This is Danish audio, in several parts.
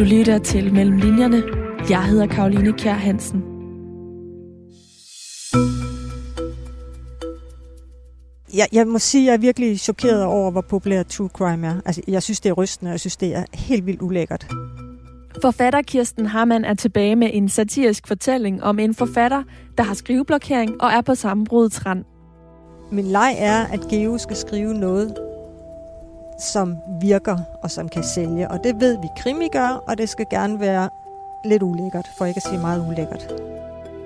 Du lytter til Mellem Linjerne. Jeg hedder Karoline Kjær Hansen. Jeg, jeg må sige, at jeg er virkelig chokeret over, hvor populær true crime er. Altså, jeg synes, det er rystende, og jeg synes, det er helt vildt ulækkert. Forfatter Kirsten Harman er tilbage med en satirisk fortælling om en forfatter, der har skriveblokering og er på sammenbrudets rand. Min leg er, at Geo skal skrive noget, som virker og som kan sælge. Og det ved vi krimi gør, og det skal gerne være lidt ulækkert, for ikke at sige meget ulækkert.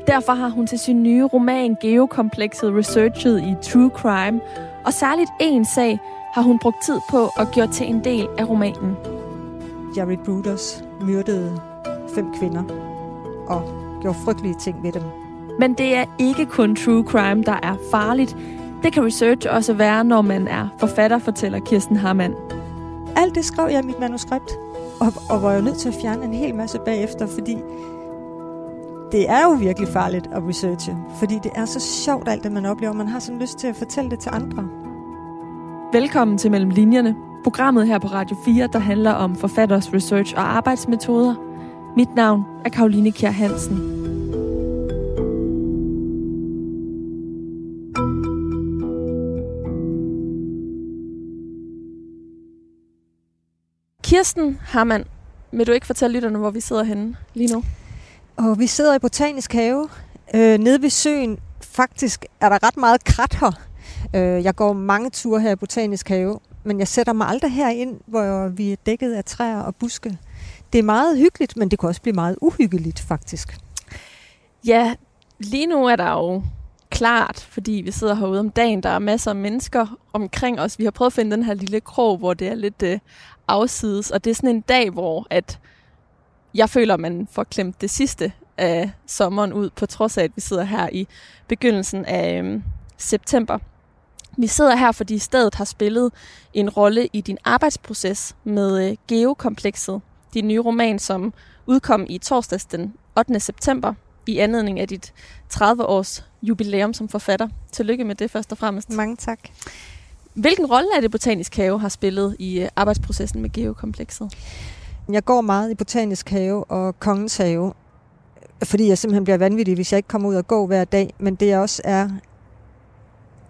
Derfor har hun til sin nye roman Geokomplekset researchet i True Crime, og særligt en sag har hun brugt tid på at gøre til en del af romanen. Jerry Bruders myrdede fem kvinder og gjorde frygtelige ting ved dem. Men det er ikke kun true crime, der er farligt. Det kan research også være, når man er forfatter, fortæller Kirsten Harman. Alt det skrev jeg i mit manuskript, og, og var jo nødt til at fjerne en hel masse bagefter, fordi det er jo virkelig farligt at researche, fordi det er så sjovt alt det, man oplever. Man har sådan lyst til at fortælle det til andre. Velkommen til Mellem Linjerne, programmet her på Radio 4, der handler om forfatters research og arbejdsmetoder. Mit navn er Karoline Kjær Hansen. Kirsten Harman, vil du ikke fortælle lytterne, hvor vi sidder henne lige nu? Og vi sidder i Botanisk Have, øh, nede ved søen. Faktisk er der ret meget krat her. Øh, jeg går mange ture her i Botanisk Have, men jeg sætter mig aldrig herind, hvor vi er dækket af træer og buske. Det er meget hyggeligt, men det kan også blive meget uhyggeligt, faktisk. Ja, lige nu er der jo klart, fordi vi sidder herude om dagen. Der er masser af mennesker omkring os. Vi har prøvet at finde den her lille krog, hvor det er lidt øh, afsides. Og det er sådan en dag, hvor at jeg føler, man får klemt det sidste af sommeren ud, på trods af, at vi sidder her i begyndelsen af øh, september. Vi sidder her, fordi stedet har spillet en rolle i din arbejdsproces med øh, Geokomplekset, din nye roman, som udkom i torsdags den 8. september i anledning af dit 30-års jubilæum som forfatter. Tillykke med det først og fremmest. Mange tak. Hvilken rolle er det Botanisk Have har spillet i øh, arbejdsprocessen med Geokomplekset? Jeg går meget i Botanisk Have og Kongens Have, fordi jeg simpelthen bliver vanvittig, hvis jeg ikke kommer ud og gå hver dag. Men det også er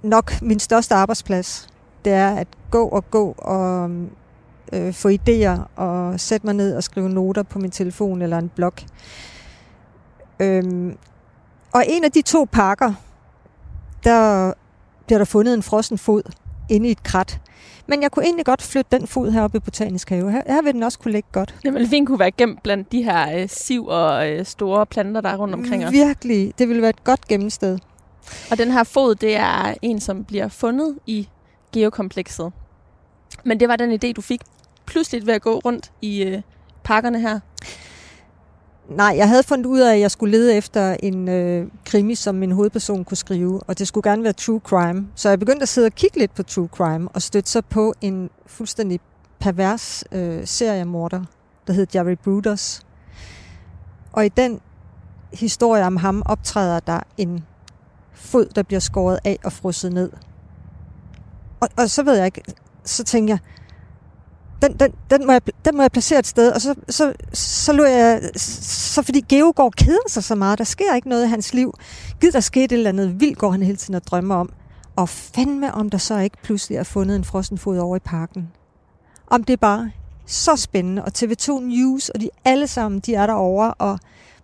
nok min største arbejdsplads. Det er at gå og gå og øh, få idéer og sætte mig ned og skrive noter på min telefon eller en blog. Øhm, og en af de to pakker, der bliver der fundet en frossen fod inde i et krat. Men jeg kunne egentlig godt flytte den fod heroppe i Botanisk Have. Her, her vil den også kunne ligge godt. Det ville fint kunne være gemt blandt de her øh, siv og øh, store planter, der er rundt omkring os. Virkelig. Det ville være et godt gemmested. Og den her fod, det er en, som bliver fundet i geokomplekset. Men det var den idé, du fik pludselig ved at gå rundt i øh, parkerne her. Nej, jeg havde fundet ud af, at jeg skulle lede efter en øh, krimi, som min hovedperson kunne skrive, og det skulle gerne være true crime. Så jeg begyndte at sidde og kigge lidt på true crime, og støtte så på en fuldstændig pervers øh, seriemorder, der hed Jerry Bruders. Og i den historie om ham optræder der en fod, der bliver skåret af og frosset ned. Og, og så ved jeg ikke, så tænker jeg, den, den, den, må jeg, den må jeg placere et sted, og så, så, så lå jeg, så fordi Geo går keder sig så meget, der sker ikke noget i hans liv. Gid der skete et eller andet vildt, går han hele tiden og drømmer om. Og fandme om der så ikke pludselig er fundet en frossen fod over i parken. Om det er bare så spændende, og TV2 News, og de alle sammen, de er derovre, og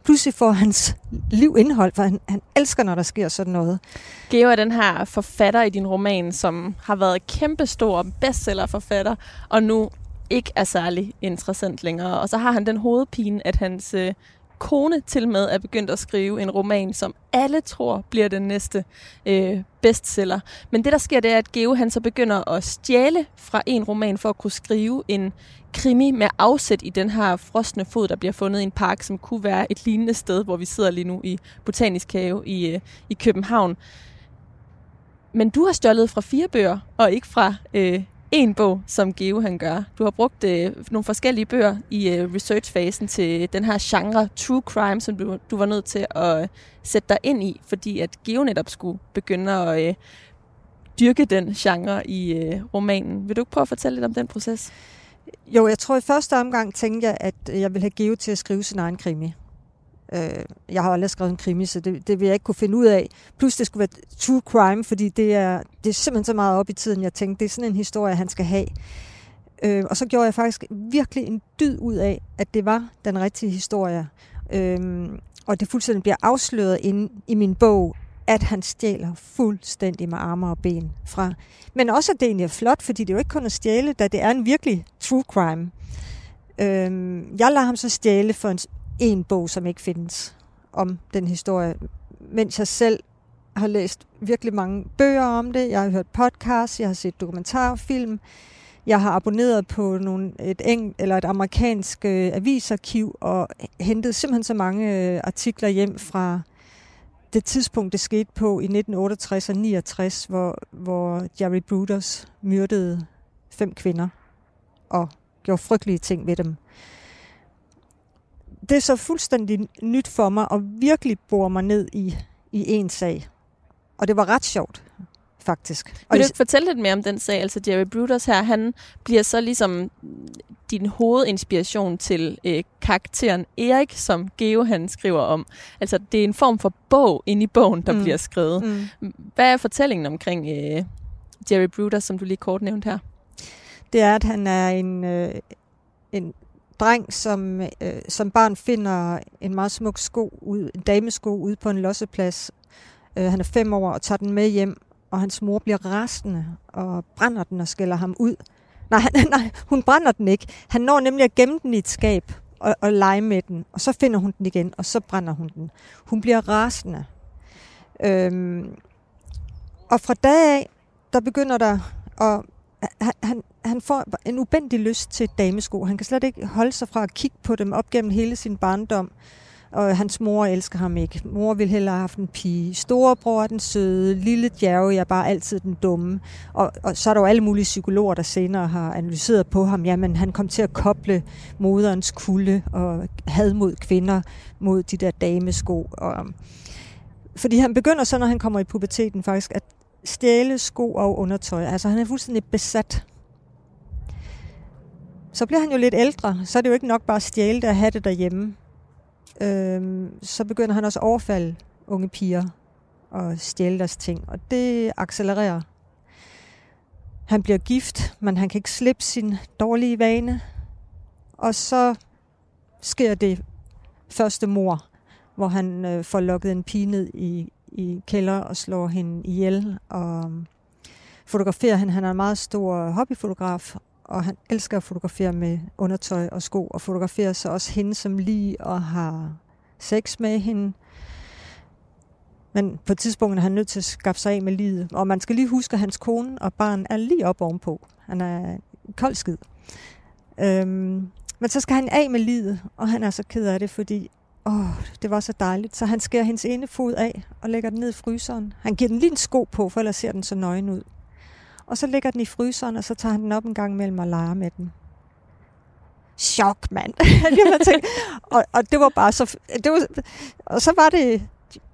pludselig får hans liv indhold, for han, han elsker, når der sker sådan noget. Geo er den her forfatter i din roman, som har været kæmpestor bestsellerforfatter, og nu ikke er særlig interessant længere. Og så har han den hovedpine, at hans øh, kone til med er begyndt at skrive en roman, som alle tror bliver den næste øh, bestseller. Men det, der sker, det er, at Geo han så begynder at stjæle fra en roman for at kunne skrive en krimi med afsæt i den her frosne fod, der bliver fundet i en park, som kunne være et lignende sted, hvor vi sidder lige nu i Botanisk Have i, øh, i København. Men du har stjålet fra fire bøger, og ikke fra øh, en bog, som Geo han gør. Du har brugt øh, nogle forskellige bøger i øh, researchfasen til den her genre true crime, som du, du var nødt til at øh, sætte dig ind i, fordi at Geo netop skulle begynde at øh, dyrke den genre i øh, romanen. Vil du ikke prøve at fortælle lidt om den proces? Jo, jeg tror i første omgang tænkte jeg, at jeg ville have Geo til at skrive sin egen krimi. Øh, jeg har aldrig skrevet en krimi, så det, det vil jeg ikke kunne finde ud af. Plus det skulle være true crime, fordi det er, det er simpelthen så meget op i tiden, jeg tænkte, det er sådan en historie, han skal have. Øh, og så gjorde jeg faktisk virkelig en dyd ud af, at det var den rigtige historie. Øh, og det fuldstændig bliver afsløret inde i min bog, at han stjæler fuldstændig med arme og ben fra. Men også, at det egentlig er flot, fordi det er jo ikke kun at stjæle, da det er en virkelig true crime. Øhm, jeg lader ham så stjæle for en, en bog, som ikke findes om den historie, mens jeg selv har læst virkelig mange bøger om det. Jeg har hørt podcasts, jeg har set dokumentarfilm, jeg har abonneret på nogle, et, eng, eller et amerikansk øh, avisarkiv og hentet simpelthen så mange øh, artikler hjem fra det tidspunkt, det skete på i 1968 og 69, hvor, hvor Jerry Brutus myrdede fem kvinder og gjorde frygtelige ting ved dem. Det er så fuldstændig nyt for mig at virkelig bore mig ned i, i en sag. Og det var ret sjovt faktisk. Vil du ikke fortælle lidt mere om den sag? Altså Jerry Brutus her, han bliver så ligesom din hovedinspiration til øh, karakteren Erik, som Geo han skriver om. Altså det er en form for bog inde i bogen, der mm. bliver skrevet. Mm. Hvad er fortællingen omkring øh, Jerry Brutus, som du lige kort nævnte her? Det er, at han er en, øh, en dreng, som øh, som barn finder en meget smuk sko, ud, en damesko ude på en losseplads. Øh, han er fem år og tager den med hjem og hans mor bliver rasende og brænder den og skælder ham ud. Nej, nej, hun brænder den ikke. Han når nemlig at gemme den i et skab og, og lege med den, og så finder hun den igen, og så brænder hun den. Hun bliver rasende. Øhm, og fra dag af, der begynder der at... Han, han får en ubendig lyst til damesko. Han kan slet ikke holde sig fra at kigge på dem op gennem hele sin barndom og hans mor elsker ham ikke. Mor vil hellere have haft en pige. Storebror er den søde, lille djerve er bare altid den dumme. Og, og så er der jo alle mulige psykologer, der senere har analyseret på ham. Jamen, han kom til at koble moderens kulde og had mod kvinder mod de der damesko. Og, fordi han begynder så, når han kommer i puberteten faktisk, at stjæle sko og undertøj. Altså, han er fuldstændig besat så bliver han jo lidt ældre, så er det jo ikke nok bare at stjæle det og have det derhjemme Øhm, så begynder han også at overfalde unge piger og stjæle deres ting. Og det accelererer. Han bliver gift, men han kan ikke slippe sin dårlige vane. Og så sker det første mor, hvor han øh, får lukket en pige ned i, i kælder og slår hende ihjel. Og um, fotograferer han. Han er en meget stor hobbyfotograf, og han elsker at fotografere med undertøj og sko, og fotograferer så også hende som lige og har sex med hende. Men på et tidspunkt er han nødt til at skaffe sig af med livet. Og man skal lige huske, at hans kone og barn er lige op ovenpå. Han er kold skid. Øhm, men så skal han af med livet, og han er så ked af det, fordi åh, det var så dejligt. Så han skærer hendes ene fod af og lægger den ned i fryseren. Han giver den lige en sko på, for ellers ser den så nøgen ud. Og så lægger den i fryseren, og så tager han den op en gang mellem og leger med den. Chok, mand. og, og det var bare så... Det var, og så var det...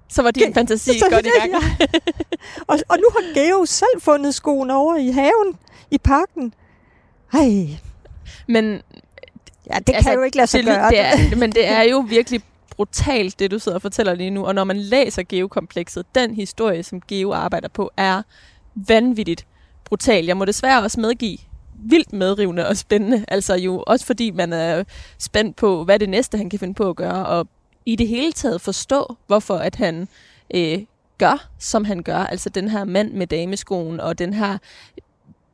Så var din fantasi så, godt i gang. Ja. og, og nu har Geo selv fundet skoen over i haven, i parken. Ej. Men... Ja, det altså, kan jo ikke lade sig det, gøre. Det er, men det er jo virkelig brutalt, det du sidder og fortæller lige nu. Og når man læser Geokomplekset, den historie, som Geo arbejder på, er vanvittigt brutal. Jeg må desværre også medgive, vildt medrivende og spændende. Altså jo også fordi man er spændt på, hvad det næste, han kan finde på at gøre, og i det hele taget forstå, hvorfor at han øh, gør, som han gør. Altså den her mand med dameskoen, og den her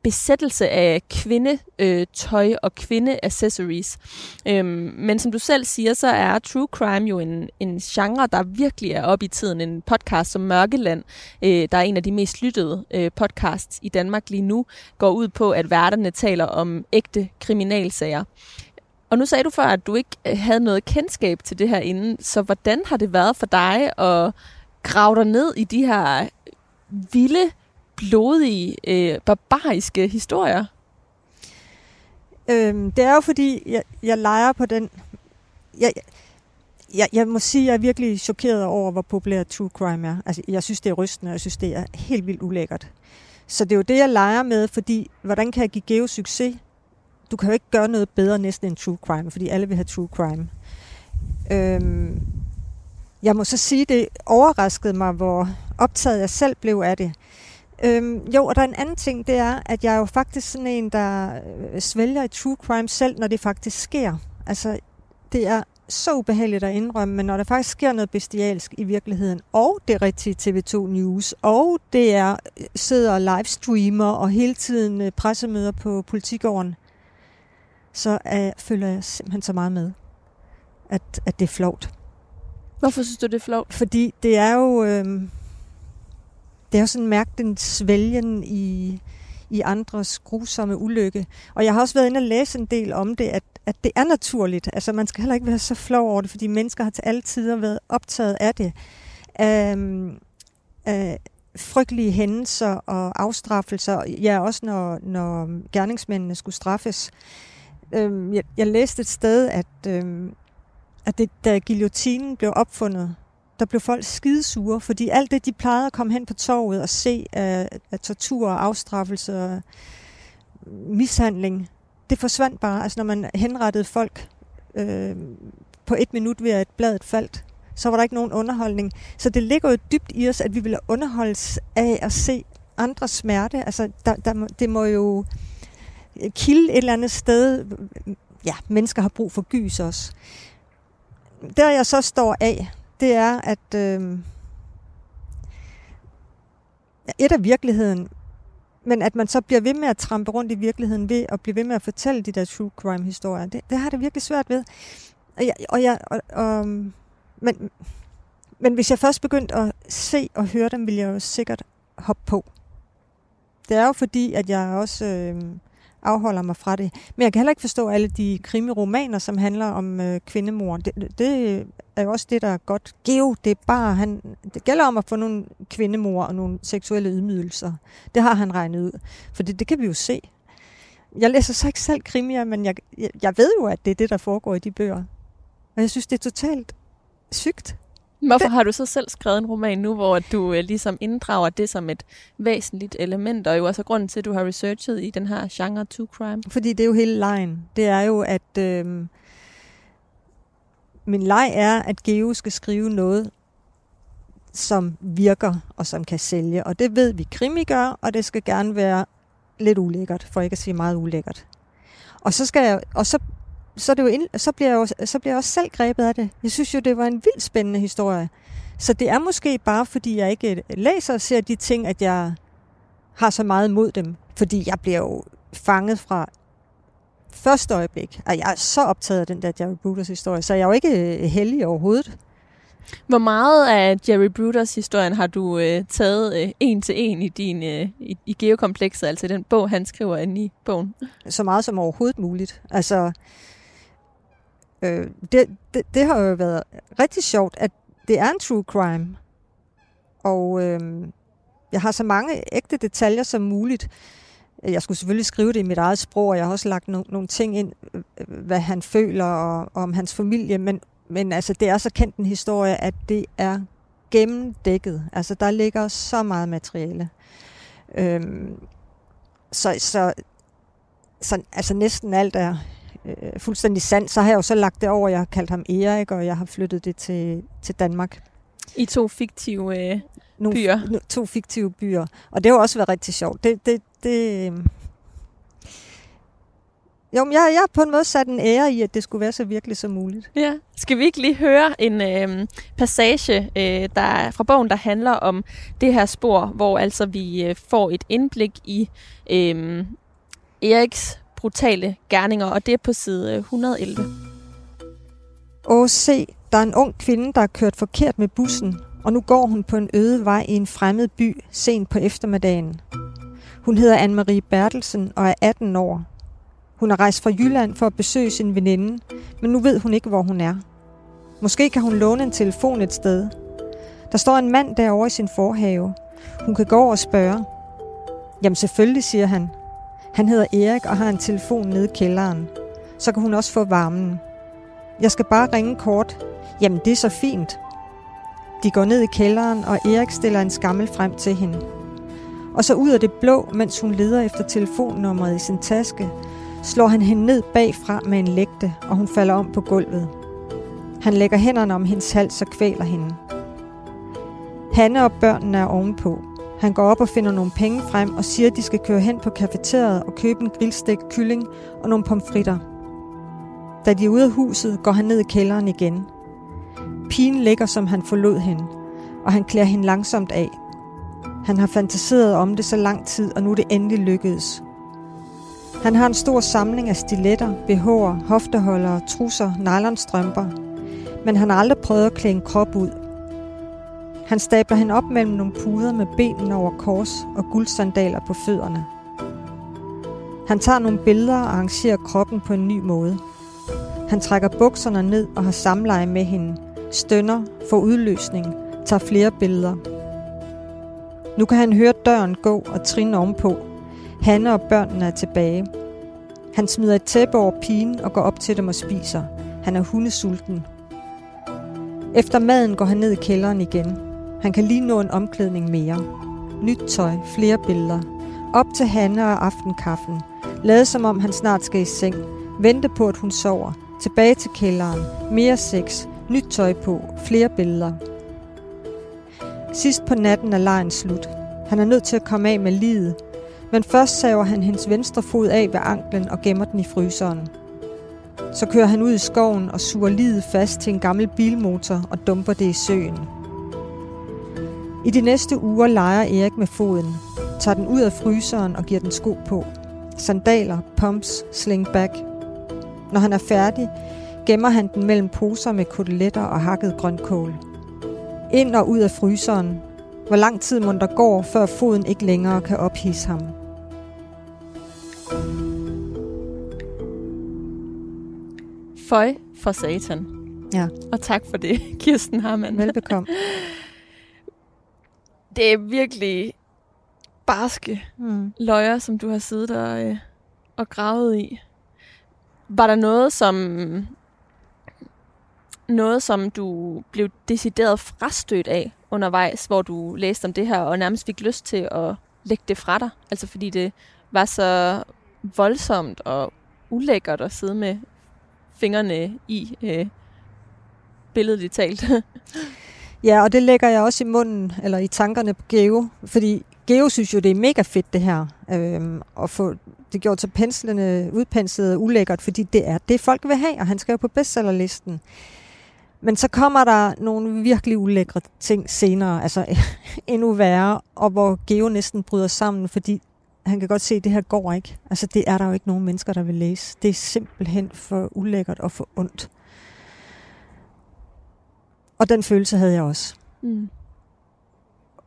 besættelse af kvindetøj øh, og kvindeaccessories. Øhm, men som du selv siger, så er true crime jo en, en genre, der virkelig er op i tiden. En podcast som Mørkeland, øh, der er en af de mest lyttede øh, podcasts i Danmark lige nu, går ud på, at værterne taler om ægte kriminalsager. Og nu sagde du før, at du ikke øh, havde noget kendskab til det her inden, så hvordan har det været for dig at grave dig ned i de her øh, vilde blodige, øh, barbariske historier? Øhm, det er jo fordi, jeg, jeg leger på den... Jeg, jeg, jeg må sige, at jeg er virkelig chokeret over, hvor populær true crime er. Altså, jeg synes, det er rystende, og jeg synes, det er helt vildt ulækkert. Så det er jo det, jeg leger med, fordi hvordan kan jeg give Geo succes? du kan jo ikke gøre noget bedre næsten end true crime, fordi alle vil have true crime. Øhm, jeg må så sige, det overraskede mig, hvor optaget jeg selv blev af det. Øhm, jo, og der er en anden ting, det er, at jeg er jo faktisk sådan en, der øh, svælger i true crime selv, når det faktisk sker. Altså, det er så ubehageligt at indrømme, men når der faktisk sker noget bestialsk i virkeligheden, og det er rigtigt TV2 News, og det er øh, sidder livestreamer og hele tiden øh, pressemøder på politikåren, så er, føler jeg simpelthen så meget med, at, at det er flovt. Hvorfor synes du, det er flovt? Fordi det er jo... Øh, det er sådan mærke den svælgen i, i andres grusomme ulykke. Og jeg har også været inde og læse en del om det, at, at det er naturligt. Altså man skal heller ikke være så flov over det, fordi mennesker har til alle tider været optaget af det. Øhm, øh, frygtelige hændelser og afstraffelser, ja også når, når gerningsmændene skulle straffes. Øhm, jeg, jeg læste et sted, at, øhm, at det, da guillotinen blev opfundet, der blev folk skidesure, fordi alt det, de plejede at komme hen på torvet og se af, af tortur og afstraffelse og mishandling, det forsvandt bare. Altså når man henrettede folk øh, på et minut ved at bladet faldt, så var der ikke nogen underholdning. Så det ligger jo dybt i os, at vi vil underholdes af at se andres smerte. Altså der, der, det må jo kilde et eller andet sted. Ja, mennesker har brug for gys også. Der jeg så står af, det er, at øh, et af virkeligheden, men at man så bliver ved med at trampe rundt i virkeligheden ved at blive ved med at fortælle de der true crime historier, det, det har det virkelig svært ved. Og jeg, og jeg, og, og, men, men hvis jeg først begyndte at se og høre dem, ville jeg jo sikkert hoppe på. Det er jo fordi, at jeg også øh, afholder mig fra det. Men jeg kan heller ikke forstå alle de krimiromaner, som handler om øh, kvindemor. Det, det er jo også det, der er godt. Geo, det er bare, han, det gælder om at få nogle kvindemor og nogle seksuelle ydmygelser. Det har han regnet ud. For det, det kan vi jo se. Jeg læser så ikke selv krimier, men jeg, jeg, jeg ved jo, at det er det, der foregår i de bøger. Og jeg synes, det er totalt sygt. Hvorfor har du så selv skrevet en roman nu, hvor du øh, ligesom inddrager det som et væsentligt element, og jo også grunden til, at du har researchet i den her genre true crime? Fordi det er jo hele lejen. Det er jo, at øh, min leg er, at Geo skal skrive noget, som virker og som kan sælge. Og det ved vi krimi gør, og det skal gerne være lidt ulækkert, for ikke at sige meget ulækkert. Og så skal jeg, og så så, det jo ind, så, bliver jeg jo, så bliver jeg også selv grebet af det. Jeg synes jo, det var en vildt spændende historie. Så det er måske bare, fordi jeg ikke læser og ser de ting, at jeg har så meget mod dem. Fordi jeg bliver jo fanget fra første øjeblik. Og jeg er så optaget af den der Jerry Brutus historie, så jeg er jo ikke øh, heldig overhovedet. Hvor meget af Jerry Brutus historien har du øh, taget øh, en til en i din øh, i, i geokomplekset, altså den bog, han skriver inde i bogen? Så meget som overhovedet muligt. Altså, Øh, det, det, det har jo været rigtig sjovt, at det er en true crime. Og øh, jeg har så mange ægte detaljer som muligt. Jeg skulle selvfølgelig skrive det i mit eget sprog, og jeg har også lagt no- nogle ting ind, hvad han føler og, og om hans familie. Men, men altså, det er så kendt en historie, at det er gennemdækket. Altså, der ligger så meget materiale. Øhm, så, så, så altså, næsten alt er øh, fuldstændig sandt, så har jeg jo så lagt det over. Jeg har kaldt ham Erik, og jeg har flyttet det til, til Danmark. I to fiktive øh, Nogle, byer. To fiktive byer. Og det har også været rigtig sjovt. Det, det, det, øhm, jo, men jeg, jeg har på en måde sat en ære i, at det skulle være så virkelig som muligt. Ja. Skal vi ikke lige høre en øh, passage øh, der fra bogen, der handler om det her spor, hvor altså vi øh, får et indblik i øh, Eriks brutale gerninger, og det er på side 111. Øh, Åh, se, der er en ung kvinde, der har kørt forkert med bussen, og nu går hun på en øde vej i en fremmed by sent på eftermiddagen. Hun hedder Anne-Marie Bertelsen og er 18 år. Hun har rejst fra Jylland for at besøge sin veninde, men nu ved hun ikke, hvor hun er. Måske kan hun låne en telefon et sted. Der står en mand derovre i sin forhave. Hun kan gå over og spørge. Jamen selvfølgelig, siger han, han hedder Erik og har en telefon nede i kælderen. Så kan hun også få varmen. Jeg skal bare ringe kort. Jamen, det er så fint. De går ned i kælderen, og Erik stiller en skammel frem til hende. Og så ud af det blå, mens hun leder efter telefonnummeret i sin taske, slår han hende ned bagfra med en lægte, og hun falder om på gulvet. Han lægger hænderne om hendes hals og kvæler hende. Hanne og børnene er ovenpå. Han går op og finder nogle penge frem og siger, at de skal køre hen på kafeteriet og købe en grillstik kylling og nogle pomfritter. Da de er ude af huset, går han ned i kælderen igen. Pigen ligger, som han forlod hende, og han klæder hende langsomt af. Han har fantaseret om det så lang tid, og nu er det endelig lykkedes. Han har en stor samling af stiletter, BH'er, hofteholdere, trusser, nylonstrømper. Men han har aldrig prøvet at klæde en krop ud. Han stabler hende op mellem nogle puder med benene over kors og guldsandaler på fødderne. Han tager nogle billeder og arrangerer kroppen på en ny måde. Han trækker bukserne ned og har samleje med hende, stønner, får udløsning, tager flere billeder. Nu kan han høre døren gå og trin ovenpå. Hanne og børnene er tilbage. Han smider et tæppe over pigen og går op til dem og spiser. Han er hundesulten. Efter maden går han ned i kælderen igen. Han kan lige nå en omklædning mere. Nyt tøj, flere billeder. Op til Hanne og aftenkaffen. Lade som om han snart skal i seng. Vente på, at hun sover. Tilbage til kælderen. Mere sex. Nyt tøj på. Flere billeder. Sidst på natten er lejen slut. Han er nødt til at komme af med livet. Men først saver han hendes venstre fod af ved anklen og gemmer den i fryseren. Så kører han ud i skoven og suger livet fast til en gammel bilmotor og dumper det i søen. I de næste uger leger Erik med foden, tager den ud af fryseren og giver den sko på. Sandaler, pumps, slingback. Når han er færdig, gemmer han den mellem poser med koteletter og hakket grønkål. Ind og ud af fryseren. Hvor lang tid må der går, før foden ikke længere kan ophisse ham. Føj for satan. Ja. Og tak for det, Kirsten Harman. Velbekomme. Det er virkelig barske Mm. løjer, som du har siddet og, øh, og gravet i. Var der noget, som noget, som du blev decideret frastødt af undervejs, hvor du læste om det her, og nærmest fik lyst til at lægge det fra dig? Altså fordi det var så voldsomt og ulækkert at sidde med fingrene i, øh, billedligt talt. Ja, og det lægger jeg også i munden, eller i tankerne på Geo, fordi Geo synes jo, det er mega fedt det her, øhm, at få det gjort så penslende, udpenslet og ulækkert, fordi det er det, folk vil have, og han skal jo på bestsellerlisten. Men så kommer der nogle virkelig ulækre ting senere, altså endnu værre, og hvor Geo næsten bryder sammen, fordi han kan godt se, at det her går ikke. Altså det er der jo ikke nogen mennesker, der vil læse. Det er simpelthen for ulækkert og for ondt. Og den følelse havde jeg også. mm.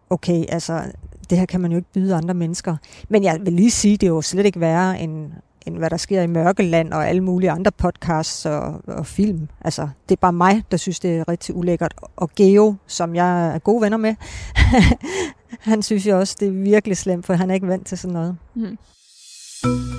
Okay, altså det her kan man jo ikke byde andre mennesker. Men jeg vil lige sige, det er jo slet ikke værre end, end hvad der sker i Mørkeland og alle mulige andre podcasts og, og film. Altså, det er bare mig, der synes, det er rigtig ulækkert. Og Geo, som jeg er gode venner med, han synes jo også, det er virkelig slemt, for han er ikke vant til sådan noget. Mm.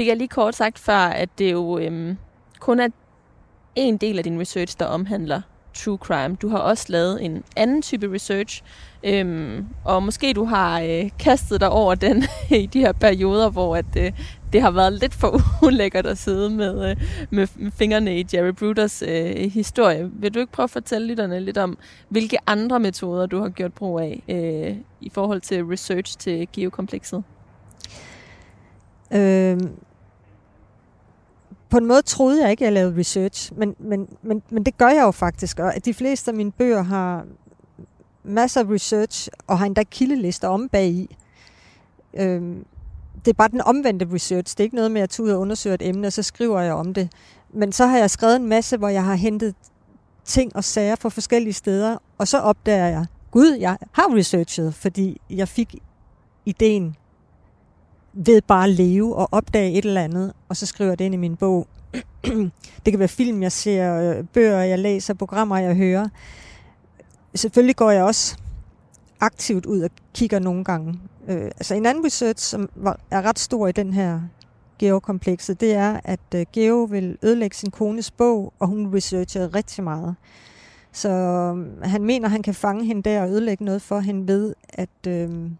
Fik jeg lige kort sagt før, at det jo øhm, kun er en del af din research, der omhandler true crime. Du har også lavet en anden type research, øhm, og måske du har øh, kastet dig over den i de her perioder, hvor at, øh, det har været lidt for ulækkert at sidde med, øh, med, med fingrene i Jerry Bruders øh, historie. Vil du ikke prøve at fortælle lytterne lidt om, hvilke andre metoder du har gjort brug af øh, i forhold til research til geokomplekset? Øhm, på en måde troede jeg ikke, at jeg lavede research, men, men, men, men det gør jeg jo faktisk. Og de fleste af mine bøger har masser af research, og har endda kildelister om bag i. Øhm, det er bare den omvendte research. Det er ikke noget med at tage ud og undersøger et emne, og så skriver jeg om det. Men så har jeg skrevet en masse, hvor jeg har hentet ting og sager fra forskellige steder, og så opdager jeg, gud, jeg har researchet, fordi jeg fik ideen ved bare at leve og opdage et eller andet, og så skriver jeg det ind i min bog. det kan være film, jeg ser, øh, bøger, jeg læser, programmer, jeg hører. Selvfølgelig går jeg også aktivt ud og kigger nogle gange. Øh, altså en anden research, som var, er ret stor i den her Geo-komplekset, det er, at øh, Geo vil ødelægge sin kones bog, og hun researcher rigtig meget. Så øh, han mener, han kan fange hende der og ødelægge noget for hende ved at øh,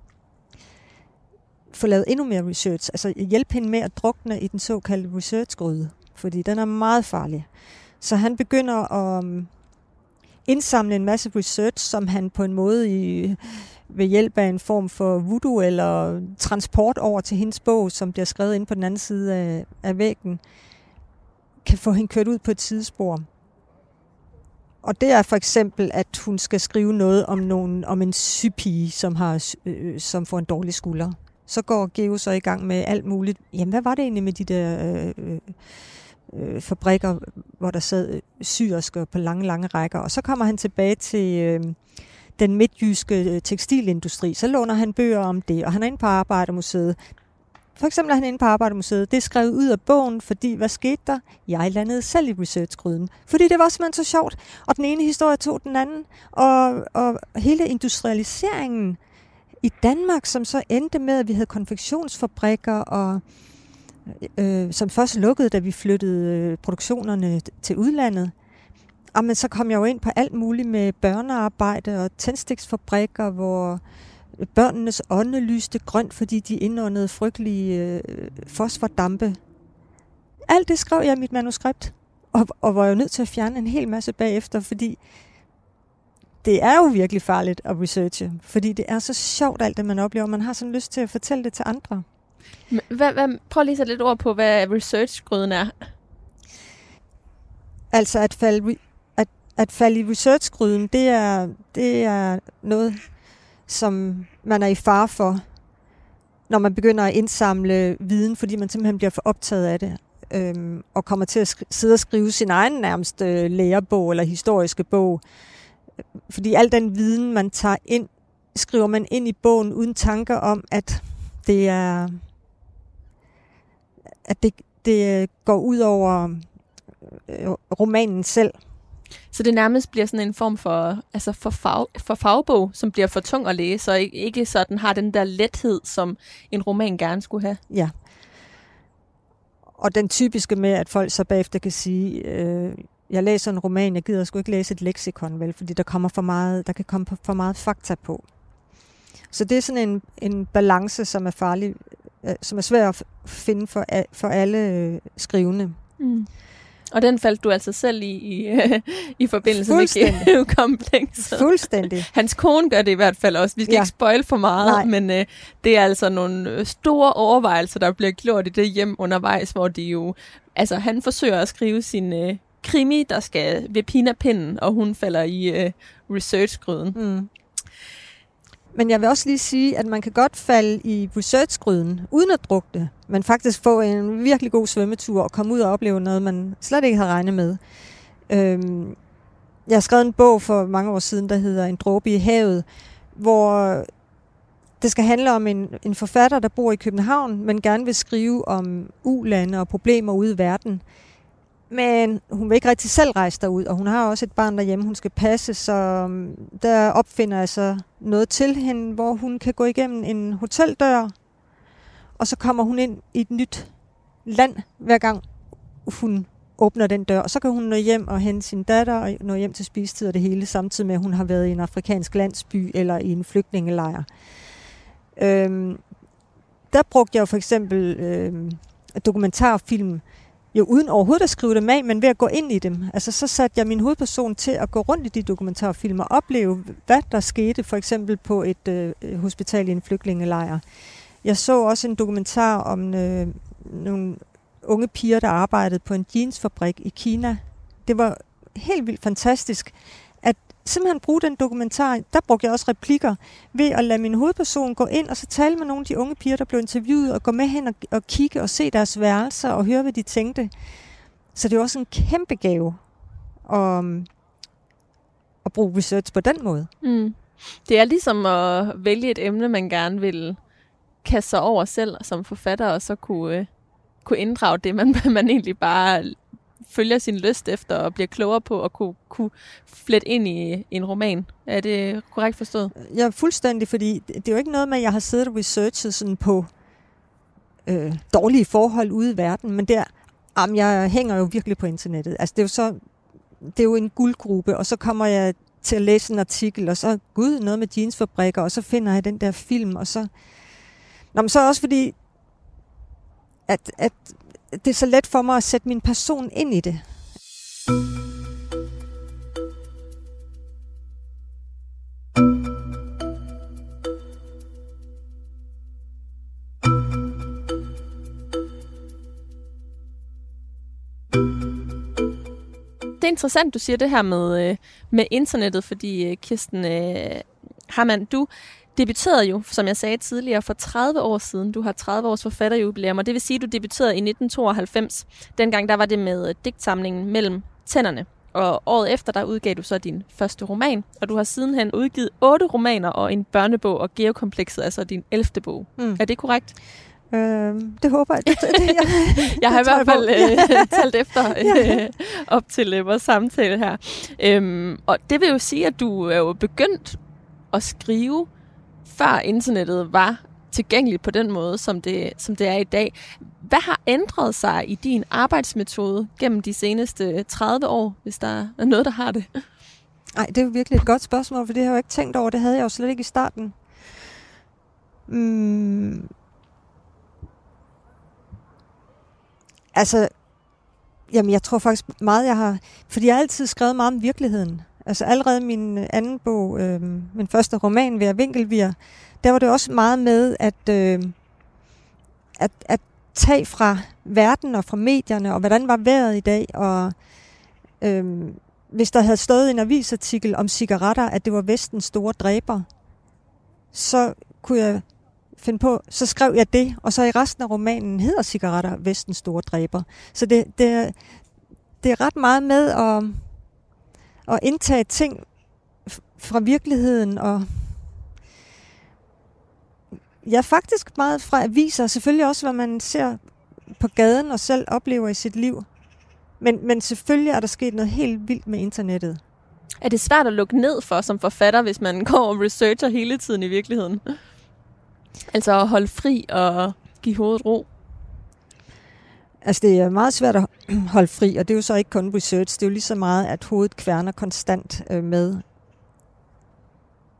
få lavet endnu mere research. Altså hjælpe hende med at drukne i den såkaldte researchgryde, fordi den er meget farlig. Så han begynder at um, indsamle en masse research, som han på en måde i ved hjælp af en form for voodoo eller transport over til hendes bog, som bliver skrevet ind på den anden side af, af væggen, kan få hende kørt ud på et sidespor. Og det er for eksempel, at hun skal skrive noget om, nogen, om en sygepige, som, har, øh, øh, som får en dårlig skulder. Så går Geo så i gang med alt muligt. Jamen, hvad var det egentlig med de der øh, øh, øh fabrikker, hvor der sad øh, syersker på lange, lange rækker? Og så kommer han tilbage til... Øh, den midtjyske øh, tekstilindustri, så låner han bøger om det, og han er inde på Arbejdermuseet. For eksempel er han inde på Arbejdermuseet. Det er skrevet ud af bogen, fordi hvad skete der? Jeg landede selv i researchgryden. Fordi det var simpelthen så sjovt. Og den ene historie tog den anden. Og, og hele industrialiseringen i Danmark, som så endte med, at vi havde konfektionsfabrikker, og øh, som først lukkede, da vi flyttede øh, produktionerne til udlandet. Og men så kom jeg jo ind på alt muligt med børnearbejde og tændstiksfabrikker, hvor børnenes ånde lyste grønt, fordi de indåndede frygtelige øh, fosfordampe. Alt det skrev jeg i mit manuskript, og, og var jo nødt til at fjerne en hel masse bagefter, fordi det er jo virkelig farligt at researche, fordi det er så sjovt alt det, man oplever. Man har sådan lyst til at fortælle det til andre. Hvad, hvad, prøv lige at sætte lidt ord på, hvad researchgryden er. Altså at falde at falde i researchgryden, det er, det er noget, som man er i far for, når man begynder at indsamle viden, fordi man simpelthen bliver for optaget af det, øhm, og kommer til at sk- sidde og skrive sin egen nærmest øh, lærebog eller historiske bog. Fordi al den viden, man tager ind, skriver man ind i bogen uden tanker om, at det er at det, det går ud over øh, romanen selv. Så det nærmest bliver sådan en form for, altså for, fag, for fagbog, som bliver for tung at læse, og ikke så den har den der lethed, som en roman gerne skulle have. Ja. Og den typiske med, at folk så bagefter kan sige, øh, jeg læser en roman, jeg gider sgu ikke læse et leksikon, vel, fordi der, kommer for meget, der kan komme for meget fakta på. Så det er sådan en, en balance, som er farlig, øh, som er svær at finde for, for alle øh, skrivende. Mm. Og den faldt du altså selv i i, i forbindelse med komplekset. Fuldstændig. Hans kone gør det i hvert fald også. Vi skal ja. ikke spoil for meget, Nej. men uh, det er altså nogle øh, store overvejelser, der bliver gjort i det hjem undervejs, hvor de jo... Altså, han forsøger at skrive sin uh, krimi, der skal ved pinapinden, og hun falder i øh, researchgryden. Mm. Men jeg vil også lige sige, at man kan godt falde i researchgryden uden at drukne, men faktisk få en virkelig god svømmetur og komme ud og opleve noget, man slet ikke har regnet med. Øhm, jeg har skrevet en bog for mange år siden, der hedder En dråbe i havet, hvor det skal handle om en, en forfatter, der bor i København, men gerne vil skrive om ulande og problemer ude i verden. Men hun vil ikke rigtig selv rejse derud, og hun har også et barn derhjemme, hun skal passe, så øhm, der opfinder jeg så noget til hende, hvor hun kan gå igennem en hoteldør, og så kommer hun ind i et nyt land, hver gang hun åbner den dør, og så kan hun nå hjem og hente sin datter og nå hjem til spisetid og det hele, samtidig med, at hun har været i en afrikansk landsby eller i en flygtningelejr. Øhm, der brugte jeg jo for eksempel øhm, dokumentarfilm, jo uden overhovedet at skrive dem af, men ved at gå ind i dem. Altså så satte jeg min hovedperson til at gå rundt i de dokumentarfilmer og opleve, hvad der skete for eksempel på et øh, øh hospital i en flygtningelejr. Jeg så også en dokumentar om øh, nogle unge piger, der arbejdede på en jeansfabrik i Kina. Det var helt vildt fantastisk, simpelthen bruge den dokumentar, der brugte jeg også replikker, ved at lade min hovedperson gå ind og så tale med nogle af de unge piger, der blev interviewet, og gå med hen og, og kigge og se deres værelser og høre, hvad de tænkte. Så det er også en kæmpe gave at, at bruge research på den måde. Mm. Det er ligesom at vælge et emne, man gerne vil kaste sig over selv som forfatter, og så kunne, øh, kunne inddrage det, man, man egentlig bare følger sin lyst efter og bliver klogere på at kunne, kunne flette ind i, en roman. Er det korrekt forstået? Ja, fuldstændig, fordi det er jo ikke noget med, at jeg har siddet og researchet sådan på øh, dårlige forhold ude i verden, men der, jamen, jeg hænger jo virkelig på internettet. Altså, det er jo så, det er jo en guldgruppe, og så kommer jeg til at læse en artikel, og så, gud, noget med jeansfabrikker, og så finder jeg den der film, og så... Nå, men så også fordi, at, at det er så let for mig at sætte min person ind i det. Det er interessant, du siger det her med, øh, med internettet, fordi øh, Kirsten øh, Harman, du debuterede jo, som jeg sagde tidligere, for 30 år siden. Du har 30 års forfatterjubilæum, og det vil sige, at du debuterede i 1992. Dengang der var det med øh, digtsamlingen Mellem Tænderne. Og året efter, der udgav du så din første roman, og du har sidenhen udgivet otte romaner og en børnebog, og Geokomplekset er så din 11. bog. Mm. Er det korrekt? Øh, det håber jeg. Det, det, jeg, jeg har i hvert fald øh, talt efter øh, op til øh, vores samtale her. Øhm, og det vil jo sige, at du er jo begyndt at skrive, før internettet var tilgængeligt på den måde, som det, som det er i dag. Hvad har ændret sig i din arbejdsmetode gennem de seneste 30 år, hvis der er noget, der har det? Nej, det er jo virkelig et godt spørgsmål, for det har jeg jo ikke tænkt over. Det havde jeg jo slet ikke i starten. Mm, Altså, jamen jeg tror faktisk meget, jeg har... Fordi jeg har altid skrevet meget om virkeligheden. Altså allerede min øh, anden bog, øh, min første roman, Vær Vinkelvir, der var det også meget med at, øh, at, at tage fra verden og fra medierne, og hvordan var vejret i dag, og øh, hvis der havde stået en avisartikel om cigaretter, at det var vestens store dræber, så kunne jeg finde på, så skrev jeg det, og så i resten af romanen hedder cigaretter Vestens store dræber. Så det, det, det er ret meget med at, at indtage ting fra virkeligheden, og ja, faktisk meget fra aviser, og selvfølgelig også, hvad man ser på gaden og selv oplever i sit liv. Men, men selvfølgelig er der sket noget helt vildt med internettet. Er det svært at lukke ned for som forfatter, hvis man går og researcher hele tiden i virkeligheden? Altså at holde fri og give hovedet ro? Altså det er meget svært at holde fri, og det er jo så ikke kun research. Det er jo lige så meget, at hovedet kværner konstant øh, med.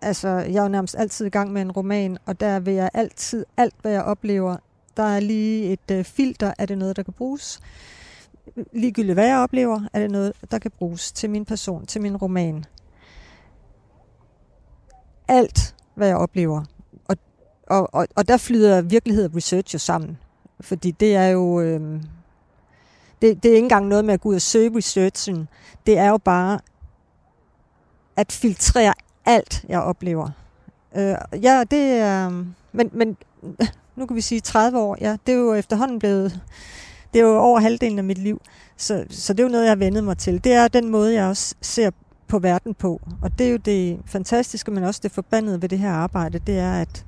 Altså jeg er jo nærmest altid i gang med en roman, og der vil jeg altid, alt hvad jeg oplever, der er lige et øh, filter, er det noget, der kan bruges? Ligegyldigt hvad jeg oplever, er det noget, der kan bruges til min person, til min roman. Alt, hvad jeg oplever, og, og, og der flyder virkelighed og research jo sammen. Fordi det er jo... Øh, det, det er ikke engang noget med at gå ud og søge researchen. Det er jo bare at filtrere alt, jeg oplever. Øh, ja, det er... Men, men nu kan vi sige 30 år. Ja, det er jo efterhånden blevet... Det er jo over halvdelen af mit liv. Så, så det er jo noget, jeg har vendet mig til. Det er den måde, jeg også ser på verden på. Og det er jo det fantastiske, men også det forbandede ved det her arbejde, det er, at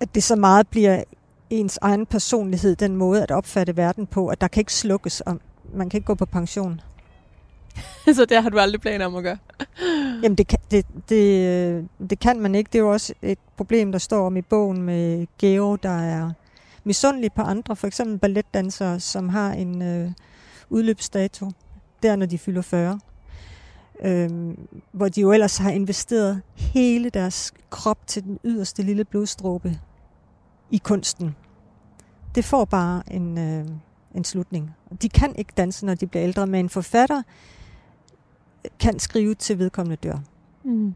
at det så meget bliver ens egen personlighed, den måde at opfatte verden på, at der kan ikke slukkes, og man kan ikke gå på pension. så det har du aldrig planer om at gøre? Jamen det kan, det, det, det kan man ikke. Det er jo også et problem, der står om i bogen med Geo, der er misundelig på andre, for eksempel balletdansere, som har en øh, udløbsdato, der når de fylder 40. Øhm, hvor de jo ellers har investeret hele deres krop til den yderste lille blodstråbe i kunsten. Det får bare en, øh, en slutning. De kan ikke danse, når de bliver ældre, men en forfatter kan skrive til vedkommende dør. Mm.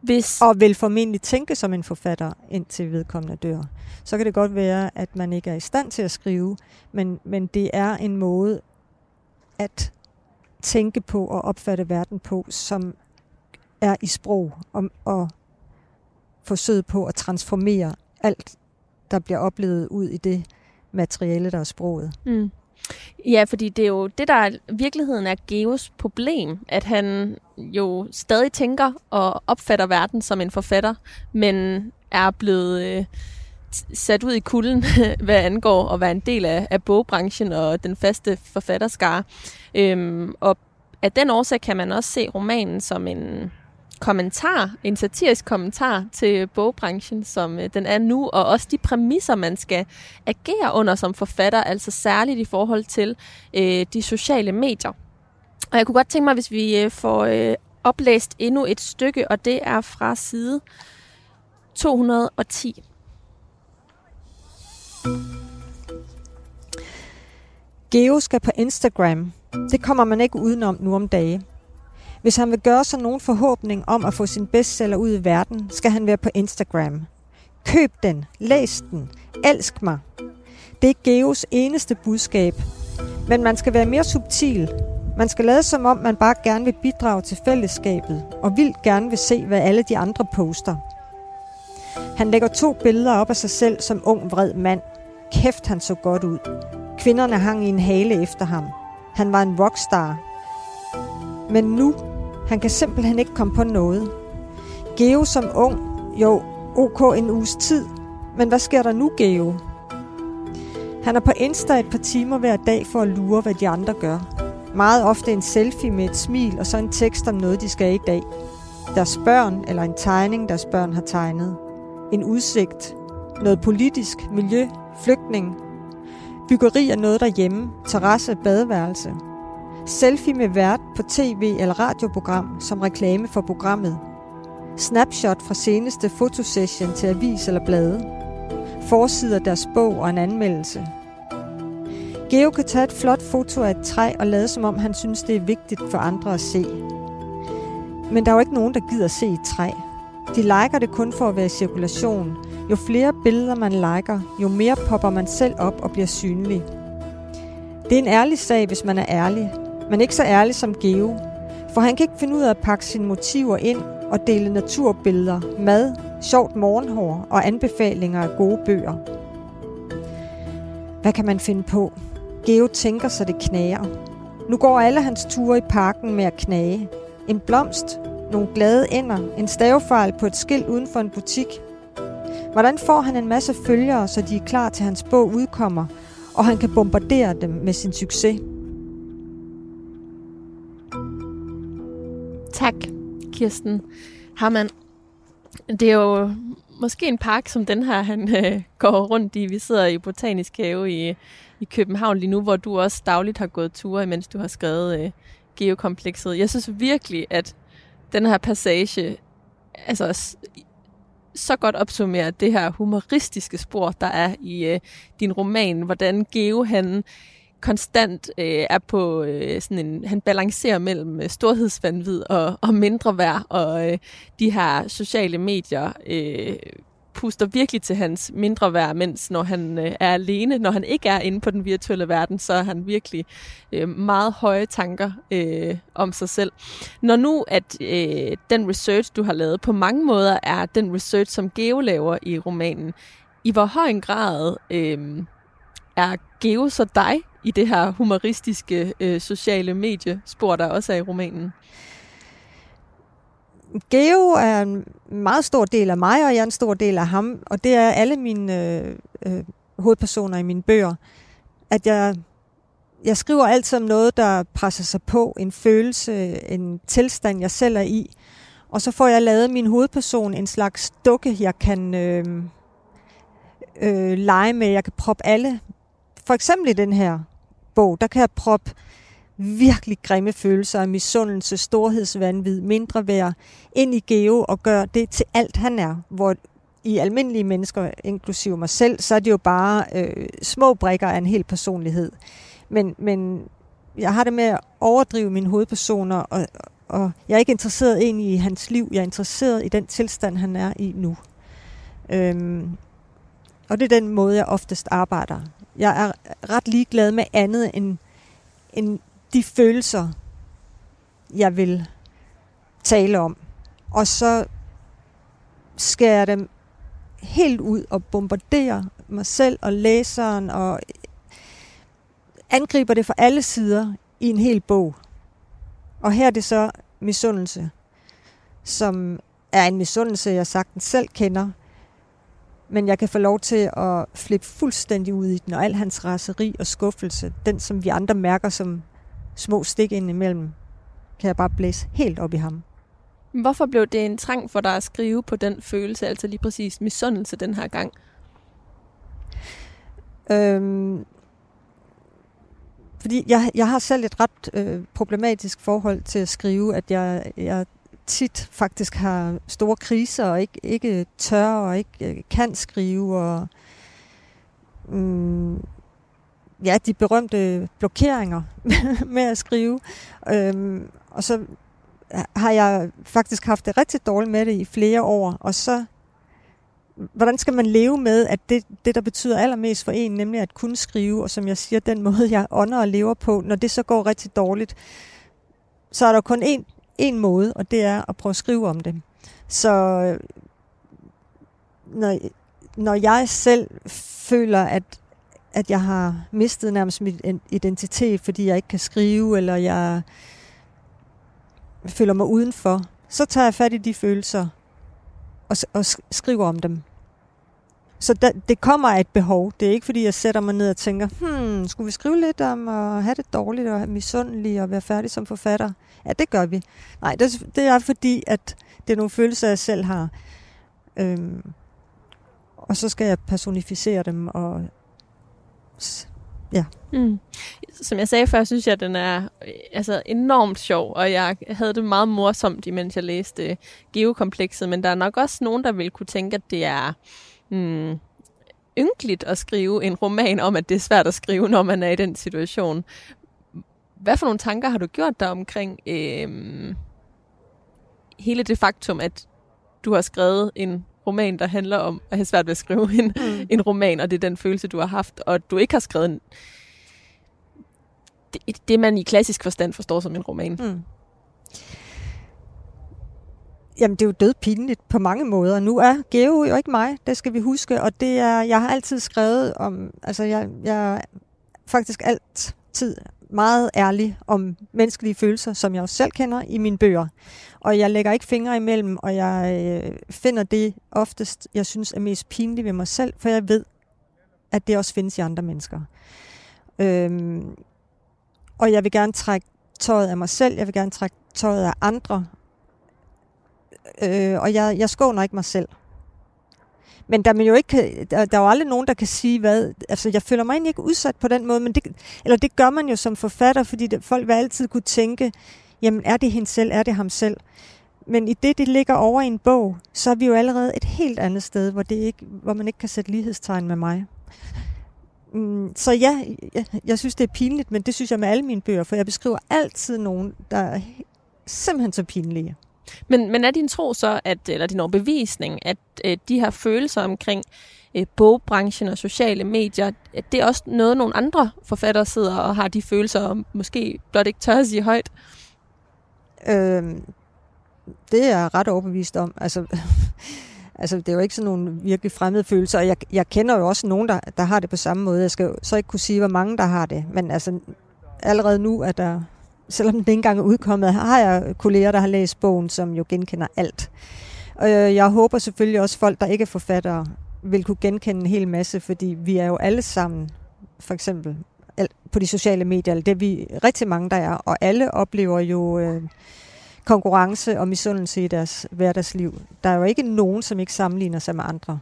Hvis... Og vil formentlig tænke som en forfatter, indtil vedkommende dør. Så kan det godt være, at man ikke er i stand til at skrive, men, men det er en måde at tænke på og opfatte verden på, som er i sprog og, og forsøg på at transformere alt, der bliver oplevet ud i det materiale, der er sproget. Mm. Ja, fordi det er jo det, der virkeligheden er Geos problem, at han jo stadig tænker og opfatter verden som en forfatter, men er blevet øh, sat ud i kulden, hvad angår at være en del af, af bogbranchen og den faste forfatterskare. Øhm, og af den årsag kan man også se romanen som en kommentar, en satirisk kommentar til bogbranchen, som øh, den er nu, og også de præmisser, man skal agere under som forfatter, altså særligt i forhold til øh, de sociale medier. Og jeg kunne godt tænke mig, hvis vi øh, får øh, oplæst endnu et stykke, og det er fra side 210. Geo skal på Instagram. Det kommer man ikke udenom nu om dage. Hvis han vil gøre sig nogen forhåbning om at få sin bestseller ud i verden, skal han være på Instagram. Køb den, læs den, elsk mig. Det er Geos eneste budskab. Men man skal være mere subtil. Man skal lade som om, man bare gerne vil bidrage til fællesskabet, og vildt gerne vil se, hvad alle de andre poster. Han lægger to billeder op af sig selv som ung, vred mand. Kæft, han så godt ud. Kvinderne hang i en hale efter ham. Han var en rockstar. Men nu, han kan simpelthen ikke komme på noget. Geo som ung, jo, ok en uges tid. Men hvad sker der nu, Geo? Han er på Insta et par timer hver dag for at lure, hvad de andre gør. Meget ofte en selfie med et smil og så en tekst om noget, de skal i dag. Deres børn eller en tegning, deres børn har tegnet. En udsigt. Noget politisk, miljø, flygtning, Byggeri er noget derhjemme, terrasse, badeværelse. Selfie med vært på tv- eller radioprogram som reklame for programmet. Snapshot fra seneste fotosession til avis eller blade. Forsider deres bog og en anmeldelse. Geo kan tage et flot foto af et træ og lade som om han synes, det er vigtigt for andre at se. Men der er jo ikke nogen, der gider se et træ. De liker det kun for at være i cirkulation, jo flere billeder man liker, jo mere popper man selv op og bliver synlig. Det er en ærlig sag, hvis man er ærlig, men ikke så ærlig som Geo. For han kan ikke finde ud af at pakke sine motiver ind og dele naturbilleder, mad, sjovt morgenhår og anbefalinger af gode bøger. Hvad kan man finde på? Geo tænker sig det knager. Nu går alle hans ture i parken med at knage. En blomst, nogle glade ender, en stavefejl på et skilt uden for en butik – Hvordan får han en masse følgere, så de er klar til hans bog udkommer, og han kan bombardere dem med sin succes? Tak, Kirsten Harman. Det er jo måske en park som den her, han øh, går rundt i. Vi sidder i Botanisk Have i, i København lige nu, hvor du også dagligt har gået ture, mens du har skrevet øh, geokomplekset. Jeg synes virkelig, at den her passage altså, så godt opsummerer det her humoristiske spor, der er i øh, din roman, hvordan Geo han konstant øh, er på øh, sådan en, han balancerer mellem øh, storhedsvandvid og, og mindre værd, og øh, de her sociale medier øh, puster virkelig til hans mindre værd, mens når han øh, er alene, når han ikke er inde på den virtuelle verden, så er han virkelig øh, meget høje tanker øh, om sig selv. Når nu, at øh, den research, du har lavet, på mange måder er den research, som Geo laver i romanen, i hvor høj en grad øh, er Geo så dig i det her humoristiske øh, sociale mediespor, der også er i romanen? Geo er en meget stor del af mig, og jeg er en stor del af ham. Og det er alle mine øh, øh, hovedpersoner i mine bøger. At jeg, jeg skriver altid om noget, der presser sig på. En følelse, en tilstand, jeg selv er i. Og så får jeg lavet min hovedperson en slags dukke, jeg kan øh, øh, lege med. Jeg kan proppe alle. For eksempel i den her bog, der kan jeg proppe virkelig grimme følelser af misundelse, storhedsvandvid, mindre værd ind i Geo og gøre det til alt han er, hvor i almindelige mennesker, inklusive mig selv, så er det jo bare øh, små brikker af en hel personlighed. Men, men jeg har det med at overdrive mine hovedpersoner, og, og jeg er ikke interesseret egentlig i hans liv, jeg er interesseret i den tilstand, han er i nu. Øhm, og det er den måde, jeg oftest arbejder. Jeg er ret ligeglad med andet end, end de følelser, jeg vil tale om. Og så skærer jeg dem helt ud og bombarderer mig selv og læseren og angriber det fra alle sider i en hel bog. Og her er det så misundelse, som er en misundelse, jeg sagtens selv kender, men jeg kan få lov til at flippe fuldstændig ud i den, og al hans raseri og skuffelse, den som vi andre mærker som små stik ind imellem, kan jeg bare blæse helt op i ham. Hvorfor blev det en trang for dig at skrive på den følelse, altså lige præcis misundelse den her gang? Øhm, fordi jeg, jeg har selv et ret øh, problematisk forhold til at skrive, at jeg, jeg tit faktisk har store kriser og ikke, ikke tør og ikke øh, kan skrive. Og, mm, ja, de berømte blokeringer med at skrive. Øhm, og så har jeg faktisk haft det rigtig dårligt med det i flere år, og så hvordan skal man leve med, at det, det, der betyder allermest for en, nemlig at kunne skrive, og som jeg siger, den måde, jeg ånder og lever på, når det så går rigtig dårligt, så er der kun én, én måde, og det er at prøve at skrive om det. Så øh, når, når jeg selv føler, at, at jeg har mistet nærmest min identitet, fordi jeg ikke kan skrive, eller jeg føler mig udenfor, så tager jeg fat i de følelser og, og skriver om dem. Så der, det kommer af et behov. Det er ikke, fordi jeg sætter mig ned og tænker, hmm, skulle vi skrive lidt om at have det dårligt og misundelig og være færdig som forfatter? Ja, det gør vi. Nej, det, det er fordi, at det er nogle følelser, jeg selv har. Øhm, og så skal jeg personificere dem og ja. Mm. Som jeg sagde før, synes jeg, at den er øh, altså, enormt sjov, og jeg havde det meget morsomt, imens jeg læste Geokomplekset, men der er nok også nogen, der vil kunne tænke, at det er hmm, ynkeligt at skrive en roman om, at det er svært at skrive, når man er i den situation. Hvad for nogle tanker har du gjort dig omkring øh, hele det faktum, at du har skrevet en roman, der handler om at have svært ved at skrive en, mm. en roman, og det er den følelse, du har haft, og du ikke har skrevet en, det, det, man i klassisk forstand forstår som en roman. Mm. Jamen, det er jo død pinligt på mange måder. Nu er Geo jo ikke mig, det skal vi huske, og det er, jeg har altid skrevet om, altså jeg, jeg er faktisk altid meget ærlig om menneskelige følelser, som jeg også selv kender i mine bøger. Og jeg lægger ikke fingre imellem, og jeg øh, finder det oftest, jeg synes er mest pinligt ved mig selv, for jeg ved, at det også findes i andre mennesker. Øhm, og jeg vil gerne trække tøjet af mig selv, jeg vil gerne trække tøjet af andre, øh, og jeg, jeg skåner ikke mig selv. Men der, man jo ikke, der, der er jo aldrig nogen, der kan sige, hvad... Altså, jeg føler mig egentlig ikke udsat på den måde, men det, eller det gør man jo som forfatter, fordi det, folk vil altid kunne tænke, jamen, er det hende selv, er det ham selv? Men i det, det ligger over i en bog, så er vi jo allerede et helt andet sted, hvor, det ikke, hvor man ikke kan sætte lighedstegn med mig. Mm, så ja, jeg, jeg synes, det er pinligt, men det synes jeg med alle mine bøger, for jeg beskriver altid nogen, der er simpelthen så pinlige. Men, men er din tro så, at, eller din overbevisning, at øh, de her følelser omkring øh, bogbranchen og sociale medier, at det er også noget, nogle andre forfattere sidder og har de følelser, og måske blot ikke tør at sige højt? Øhm, det er jeg ret overbevist om. Altså, altså, det er jo ikke sådan nogle virkelig fremmede følelser, og jeg, jeg kender jo også nogen, der, der har det på samme måde. Jeg skal jo så ikke kunne sige, hvor mange der har det, men altså, allerede nu er der selvom den ikke engang er udkommet, har jeg kolleger, der har læst bogen, som jo genkender alt. Og øh, jeg håber selvfølgelig også, folk, der ikke er forfattere, vil kunne genkende en hel masse, fordi vi er jo alle sammen, for eksempel på de sociale medier, det er vi rigtig mange, der er, og alle oplever jo øh, konkurrence og misundelse i deres hverdagsliv. Der er jo ikke nogen, som ikke sammenligner sig med andre.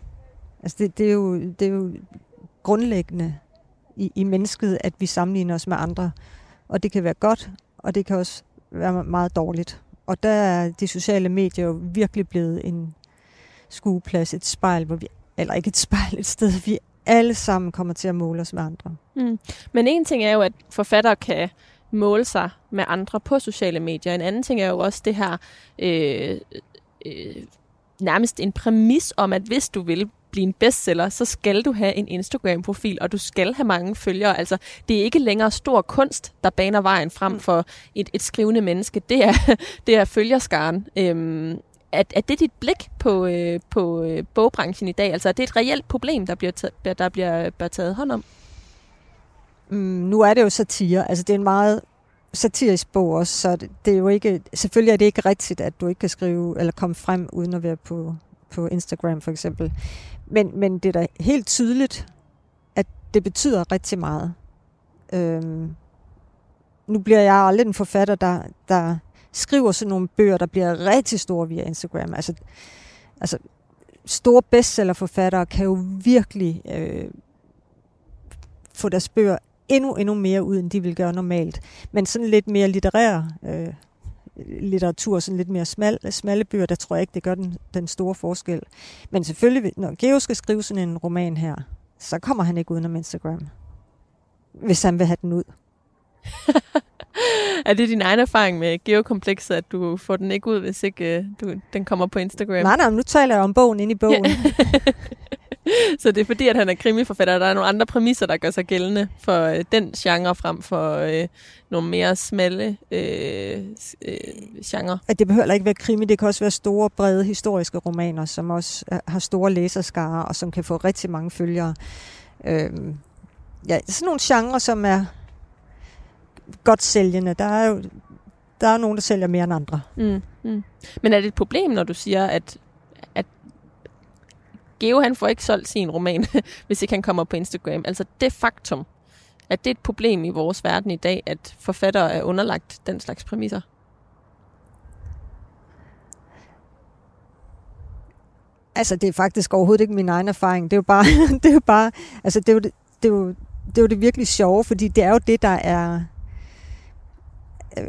Altså det, det, er, jo, det er jo grundlæggende i, i mennesket, at vi sammenligner os med andre. Og det kan være godt, og det kan også være meget dårligt. Og der er de sociale medier jo virkelig blevet en skueplads, et spejl, hvor vi, eller ikke et spejl, et sted, vi alle sammen kommer til at måle os med andre. Mm. Men en ting er jo, at forfattere kan måle sig med andre på sociale medier. En anden ting er jo også det her øh, øh, nærmest en præmis om, at hvis du vil blive en bestseller, så skal du have en Instagram-profil, og du skal have mange følgere. Altså, det er ikke længere stor kunst, der baner vejen frem mm. for et, et skrivende menneske. Det er, det er følgerskaren. Øhm, er, er det dit blik på, øh, på øh, bogbranchen i dag? Altså, er det et reelt problem, der bliver, taget, der bliver, bliver taget hånd om? Mm, nu er det jo satire. Altså, det er en meget satirisk bog også, så det, det er jo ikke, selvfølgelig er det ikke rigtigt, at du ikke kan skrive eller komme frem uden at være på, på Instagram for eksempel. Men, men det er da helt tydeligt, at det betyder rigtig meget. Øhm, nu bliver jeg aldrig en forfatter, der, der skriver sådan nogle bøger, der bliver rigtig store via Instagram. Altså, altså store bestsellerforfattere kan jo virkelig øh, få deres bøger endnu, endnu mere ud, end de vil gøre normalt. Men sådan lidt mere litterær øh, litteratur, sådan lidt mere smal, smalle bøger, der tror jeg ikke, det gør den, den store forskel. Men selvfølgelig, når Geo skal skrive sådan en roman her, så kommer han ikke udenom Instagram. Hvis han vil have den ud. er det din egen erfaring med geokomplekset, at du får den ikke ud, hvis ikke uh, du, den kommer på Instagram? Nej, nej, nu taler jeg om bogen ind i bogen. så det er fordi, at han er krimiforfatter, der er nogle andre præmisser, der gør sig gældende for øh, den genre frem for øh, nogle mere smalle øh, øh, genre. At det behøver ikke være krimi, det kan også være store, brede historiske romaner, som også øh, har store læserskarer, og som kan få rigtig mange følgere. Øh, ja, sådan nogle genrer, som er godt sælgende. Der er jo der er nogen, der sælger mere end andre. Mm, mm. Men er det et problem, når du siger, at, at Geo han får ikke solgt sin roman, hvis ikke han kommer på Instagram? Altså det faktum, at det er et problem i vores verden i dag, at forfattere er underlagt den slags præmisser? Altså, det er faktisk overhovedet ikke min egen erfaring. Det er jo bare, det er jo bare, altså, det er jo det, det, er jo, det, er jo det virkelig sjove, fordi det er jo det, der er, øh,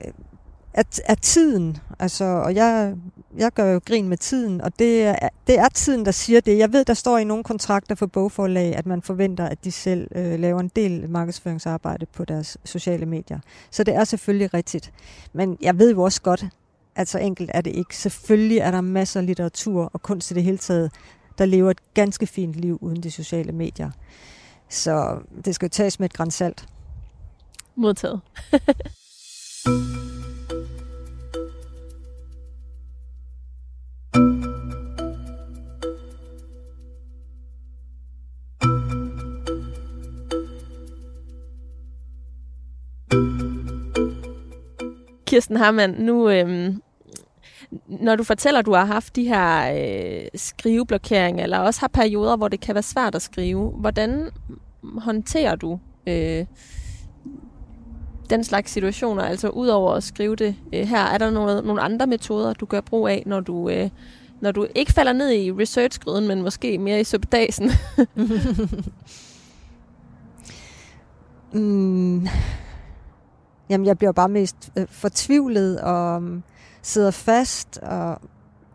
er, er tiden. Altså, og jeg, jeg gør jo grin med tiden, og det er, det er tiden, der siger det. Jeg ved, der står i nogle kontrakter for bogforlag, at man forventer, at de selv øh, laver en del markedsføringsarbejde på deres sociale medier. Så det er selvfølgelig rigtigt. Men jeg ved jo også godt, at så enkelt er det ikke. Selvfølgelig er der masser af litteratur og kunst i det hele taget, der lever et ganske fint liv uden de sociale medier. Så det skal jo tages med et grænsalt. Modtaget. Kirsten Harman, nu, øhm, når du fortæller, at du har haft de her øh, skriveblokeringer, eller også har perioder, hvor det kan være svært at skrive, hvordan håndterer du øh, den slags situationer? Altså udover at skrive det øh, her, er der noget, nogle andre metoder, du gør brug af, når du, øh, når du ikke falder ned i researchgryden, men måske mere i subdasen? mm, jamen, jeg bliver bare mest øh, fortvivlet og um, sidder fast og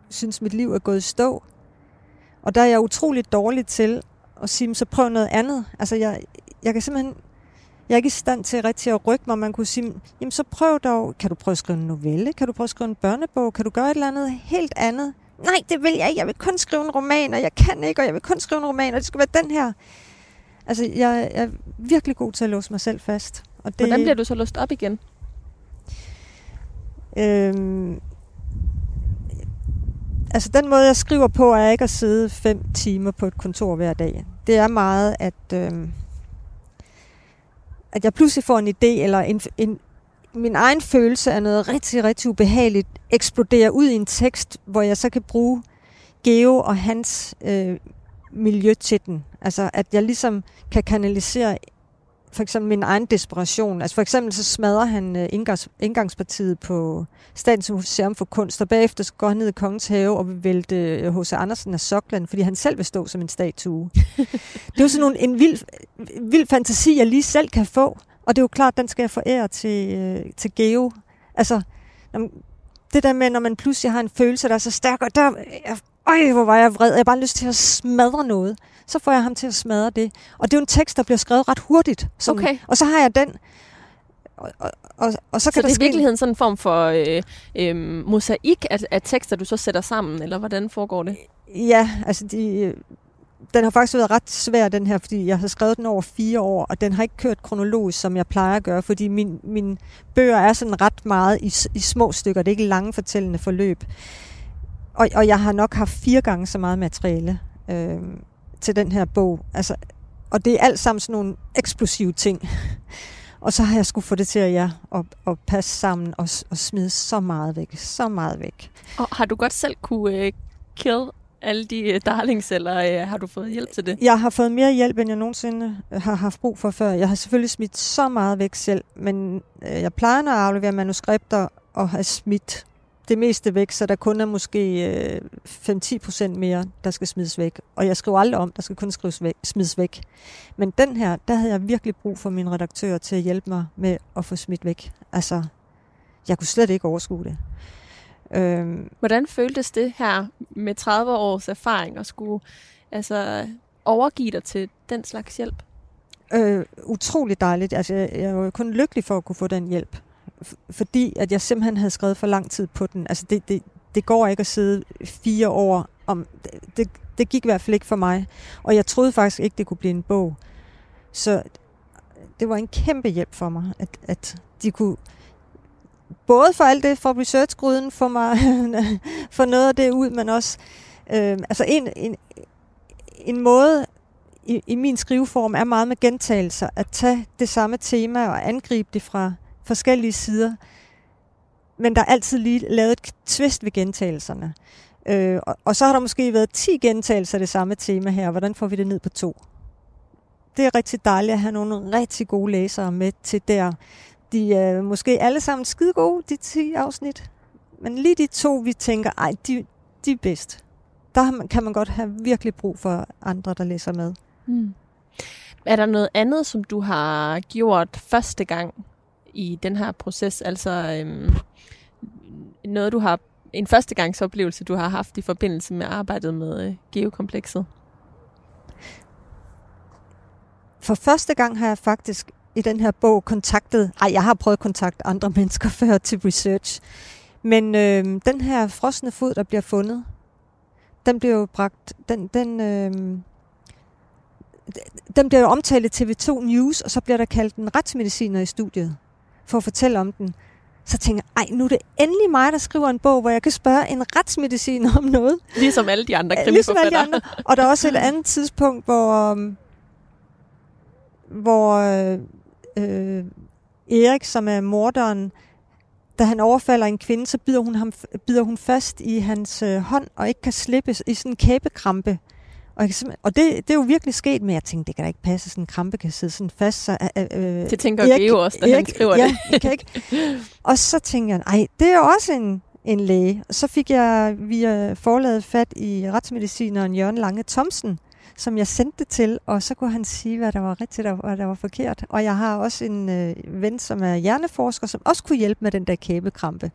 synes, mit liv er gået i stå. Og der er jeg utroligt dårlig til at sige, så prøv noget andet. Altså, jeg, jeg kan simpelthen jeg er ikke i stand til rigtig at rykke mig. Man kunne sige, jamen så prøv dog, kan du prøve at skrive en novelle? Kan du prøve at skrive en børnebog? Kan du gøre et eller andet helt andet? Nej, det vil jeg ikke. Jeg vil kun skrive en roman, og jeg kan ikke, og jeg vil kun skrive en roman, og det skal være den her. Altså, jeg er virkelig god til at låse mig selv fast. Og det, Hvordan bliver du så låst op igen? Øhm, altså, den måde, jeg skriver på, er ikke at sidde fem timer på et kontor hver dag. Det er meget, at... Øhm, at jeg pludselig får en idé, eller en, en, min egen følelse af noget rigtig, rigtig ubehageligt, eksploderer ud i en tekst, hvor jeg så kan bruge Geo og hans øh, miljø til den. Altså, at jeg ligesom kan kanalisere for eksempel min egen desperation. Altså for eksempel så smadrer han uh, indgangs, indgangspartiet på Statens Museum for Kunst, og bagefter går han ned i Kongens Have og vil vælte H.C. Andersen af Sokland, fordi han selv vil stå som en statue. det er jo sådan nogle, en vild, vild fantasi, jeg lige selv kan få, og det er jo klart, den skal jeg forære til, uh, til Geo. Altså, det der med, når man pludselig har en følelse, der er så stærk, og der, jeg, øj, hvor var jeg vred, jeg har bare lyst til at smadre noget så får jeg ham til at smadre det. Og det er jo en tekst, der bliver skrevet ret hurtigt. Sådan. Okay. Og så har jeg den. Og, og, og, og så, så kan det er i virkeligheden sådan en form for øh, øh, mosaik af, af tekster, du så sætter sammen, eller hvordan foregår det? Ja, altså de, den har faktisk været ret svær, den her, fordi jeg har skrevet den over fire år, og den har ikke kørt kronologisk, som jeg plejer at gøre, fordi min, mine bøger er sådan ret meget i, i små stykker. Det er ikke lange fortællende forløb. Og, og jeg har nok haft fire gange så meget materiale. Øh, til den her bog. Altså, og det er alt sammen sådan nogle eksplosive ting. og så har jeg skulle få det til at, ja, at, at passe sammen og, og smide så meget væk. Så meget væk. Og har du godt selv kunne uh, kill alle de uh, darlings, eller uh, har du fået hjælp til det? Jeg har fået mere hjælp, end jeg nogensinde har haft brug for før. Jeg har selvfølgelig smidt så meget væk selv, men uh, jeg plejer, når jeg afleverer manuskripter, at have smidt det meste væk, så der kun er måske øh, 5-10 procent mere, der skal smides væk. Og jeg skriver aldrig om, der skal kun skrives væk, smides væk. Men den her, der havde jeg virkelig brug for min redaktør til at hjælpe mig med at få smidt væk. Altså, jeg kunne slet ikke overskue det. Øhm, Hvordan føltes det her med 30 års erfaring at skulle altså, overgive dig til den slags hjælp? Øh, utrolig dejligt. Altså, jeg, jeg var kun lykkelig for at kunne få den hjælp fordi at jeg simpelthen havde skrevet for lang tid på den. Altså det, det, det går ikke at sidde fire år om. Det, det gik i hvert fald ikke for mig. Og jeg troede faktisk ikke, det kunne blive en bog. Så det var en kæmpe hjælp for mig, at, at de kunne både for alt det, for researchgryden, for mig, for noget af det ud, men også øh, altså en, en, en måde i, i min skriveform er meget med gentagelser, at tage det samme tema og angribe det fra forskellige sider. Men der er altid lige lavet et twist ved gentagelserne. Øh, og, og så har der måske været 10 gentagelser af det samme tema her. Hvordan får vi det ned på to? Det er rigtig dejligt at have nogle rigtig gode læsere med til der. De er måske alle sammen skide gode, de 10 afsnit. Men lige de to, vi tænker, ej, de, de er bedst. Der kan man godt have virkelig brug for andre, der læser med. Mm. Er der noget andet, som du har gjort første gang, i den her proces? Altså øhm, noget, du har en førstegangsoplevelse, du har haft i forbindelse med arbejdet med øh, geokomplekset? For første gang har jeg faktisk i den her bog kontaktet, ej, jeg har prøvet at kontakte andre mennesker før til research, men øh, den her frosne fod, der bliver fundet, den bliver jo bragt, den, den, øh, den bliver jo omtalt i TV2 News, og så bliver der kaldt en retsmediciner i studiet for at fortælle om den. Så tænker jeg, ej, nu er det endelig mig, der skriver en bog, hvor jeg kan spørge en retsmedicin om noget. Ligesom alle de andre krimiforfattere. Ligesom alle de andre. Og der er også et andet tidspunkt, hvor, um, hvor øh, Erik, som er morderen, da han overfalder en kvinde, så bider hun, ham, bider hun fast i hans øh, hånd og ikke kan slippe i sådan en kæbekrampe. Og, jeg og det, det er jo virkelig sket, men jeg tænkte, det kan da ikke passe, sådan en krampe kan sidde sådan fast. Så, øh, øh det tænker Erik, Geo også, da Erik, han skriver ja, det. Kan ikke. Og så tænker jeg, nej, det er jo også en, en læge. Og så fik jeg via forladet fat i retsmedicineren Jørgen Lange Thomsen, som jeg sendte det til, og så kunne han sige, hvad der var rigtigt og hvad der var forkert. Og jeg har også en øh, ven, som er hjerneforsker, som også kunne hjælpe med den der kæbekrampe.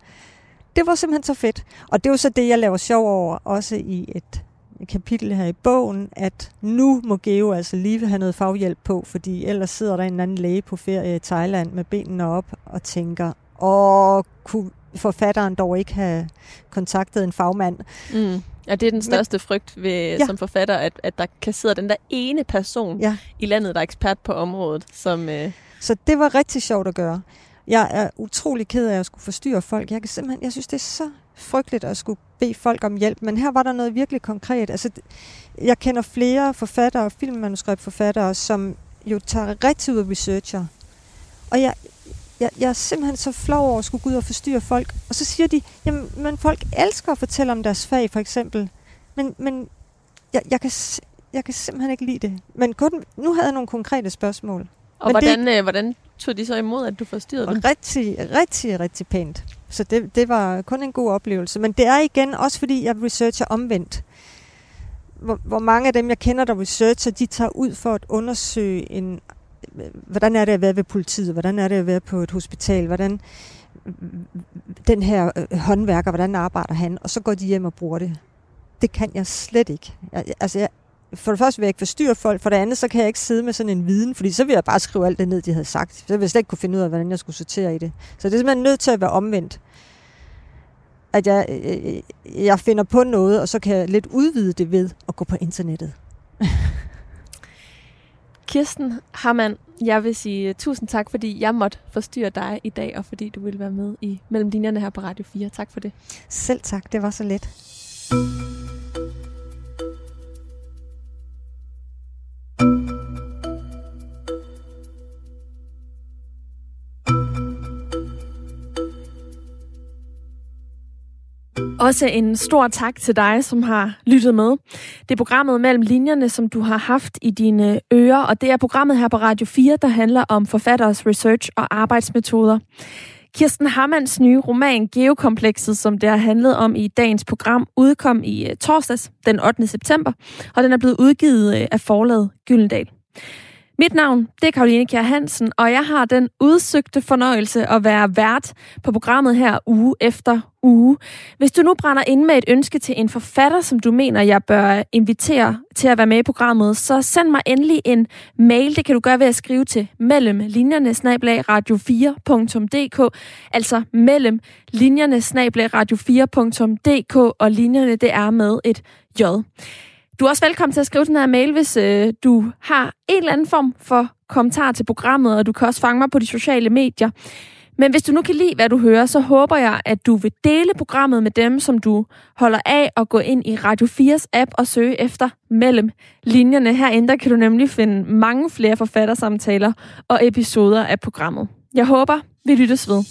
Det var simpelthen så fedt. Og det er jo så det, jeg laver sjov over, også i et kapitel her i bogen, at nu må Geo altså lige have noget faghjælp på, fordi ellers sidder der en anden læge på ferie i Thailand med benene op og tænker, åh, kunne forfatteren dog ikke have kontaktet en fagmand? Mm. Ja, det er den største Men, frygt ved, ja. som forfatter, at, at der kan sidde den der ene person ja. i landet, der er ekspert på området. Som, øh... Så det var rigtig sjovt at gøre. Jeg er utrolig ked af at skulle forstyrre folk. Jeg, kan simpelthen, jeg synes, det er så frygteligt at skulle bede folk om hjælp, men her var der noget virkelig konkret. Altså, jeg kender flere forfattere filmmanuskriptforfattere, som jo tager rigtig ud af researcher. Og jeg, jeg, jeg er simpelthen så flov over at skulle gå ud og forstyrre folk. Og så siger de, jamen men folk elsker at fortælle om deres fag, for eksempel. Men, men jeg, jeg, kan, jeg kan simpelthen ikke lide det. Men kun, nu havde jeg nogle konkrete spørgsmål. Og men hvordan, det, øh, hvordan tog de så imod, at du forstyrrede dem? Rigtig, rigtig, rigtig pænt. Så det, det var kun en god oplevelse. Men det er igen også, fordi jeg researcher omvendt. Hvor, hvor mange af dem, jeg kender, der researcher, de tager ud for at undersøge en... Hvordan er det at være ved politiet? Hvordan er det at være på et hospital? Hvordan den her øh, håndværker, hvordan arbejder han? Og så går de hjem og bruger det. Det kan jeg slet ikke. Jeg, altså, jeg, for det første vil jeg ikke forstyrre folk, for det andet, så kan jeg ikke sidde med sådan en viden, fordi så vil jeg bare skrive alt det ned, de havde sagt. Så vil jeg slet ikke kunne finde ud af, hvordan jeg skulle sortere i det. Så det er simpelthen nødt til at være omvendt. At jeg, øh, jeg finder på noget, og så kan jeg lidt udvide det ved at gå på internettet. Kirsten Harman, jeg vil sige tusind tak, fordi jeg måtte forstyrre dig i dag, og fordi du ville være med i Mellem Linjerne her på Radio 4. Tak for det. Selv tak, det var så let. Også en stor tak til dig, som har lyttet med. Det er programmet mellem linjerne, som du har haft i dine ører, og det er programmet her på Radio 4, der handler om forfatteres research og arbejdsmetoder. Kirsten Hammanns nye roman Geokomplekset, som det har handlet om i dagens program, udkom i øh, torsdags den 8. september, og den er blevet udgivet øh, af forlaget Gyldendal. Mit navn, det er Karoline Kjær Hansen, og jeg har den udsøgte fornøjelse at være vært på programmet her uge efter uge. Hvis du nu brænder ind med et ønske til en forfatter, som du mener, jeg bør invitere til at være med i programmet, så send mig endelig en mail. Det kan du gøre ved at skrive til mellem linjerne radio4.dk, altså mellem linjerne radio4.dk, og linjerne det er med et J. Du er også velkommen til at skrive den her mail, hvis øh, du har en eller anden form for kommentar til programmet, og du kan også fange mig på de sociale medier. Men hvis du nu kan lide, hvad du hører, så håber jeg, at du vil dele programmet med dem, som du holder af, og gå ind i Radio 4's app og søge efter mellem linjerne. Herinde der kan du nemlig finde mange flere forfattersamtaler og episoder af programmet. Jeg håber, vi lyttes ved.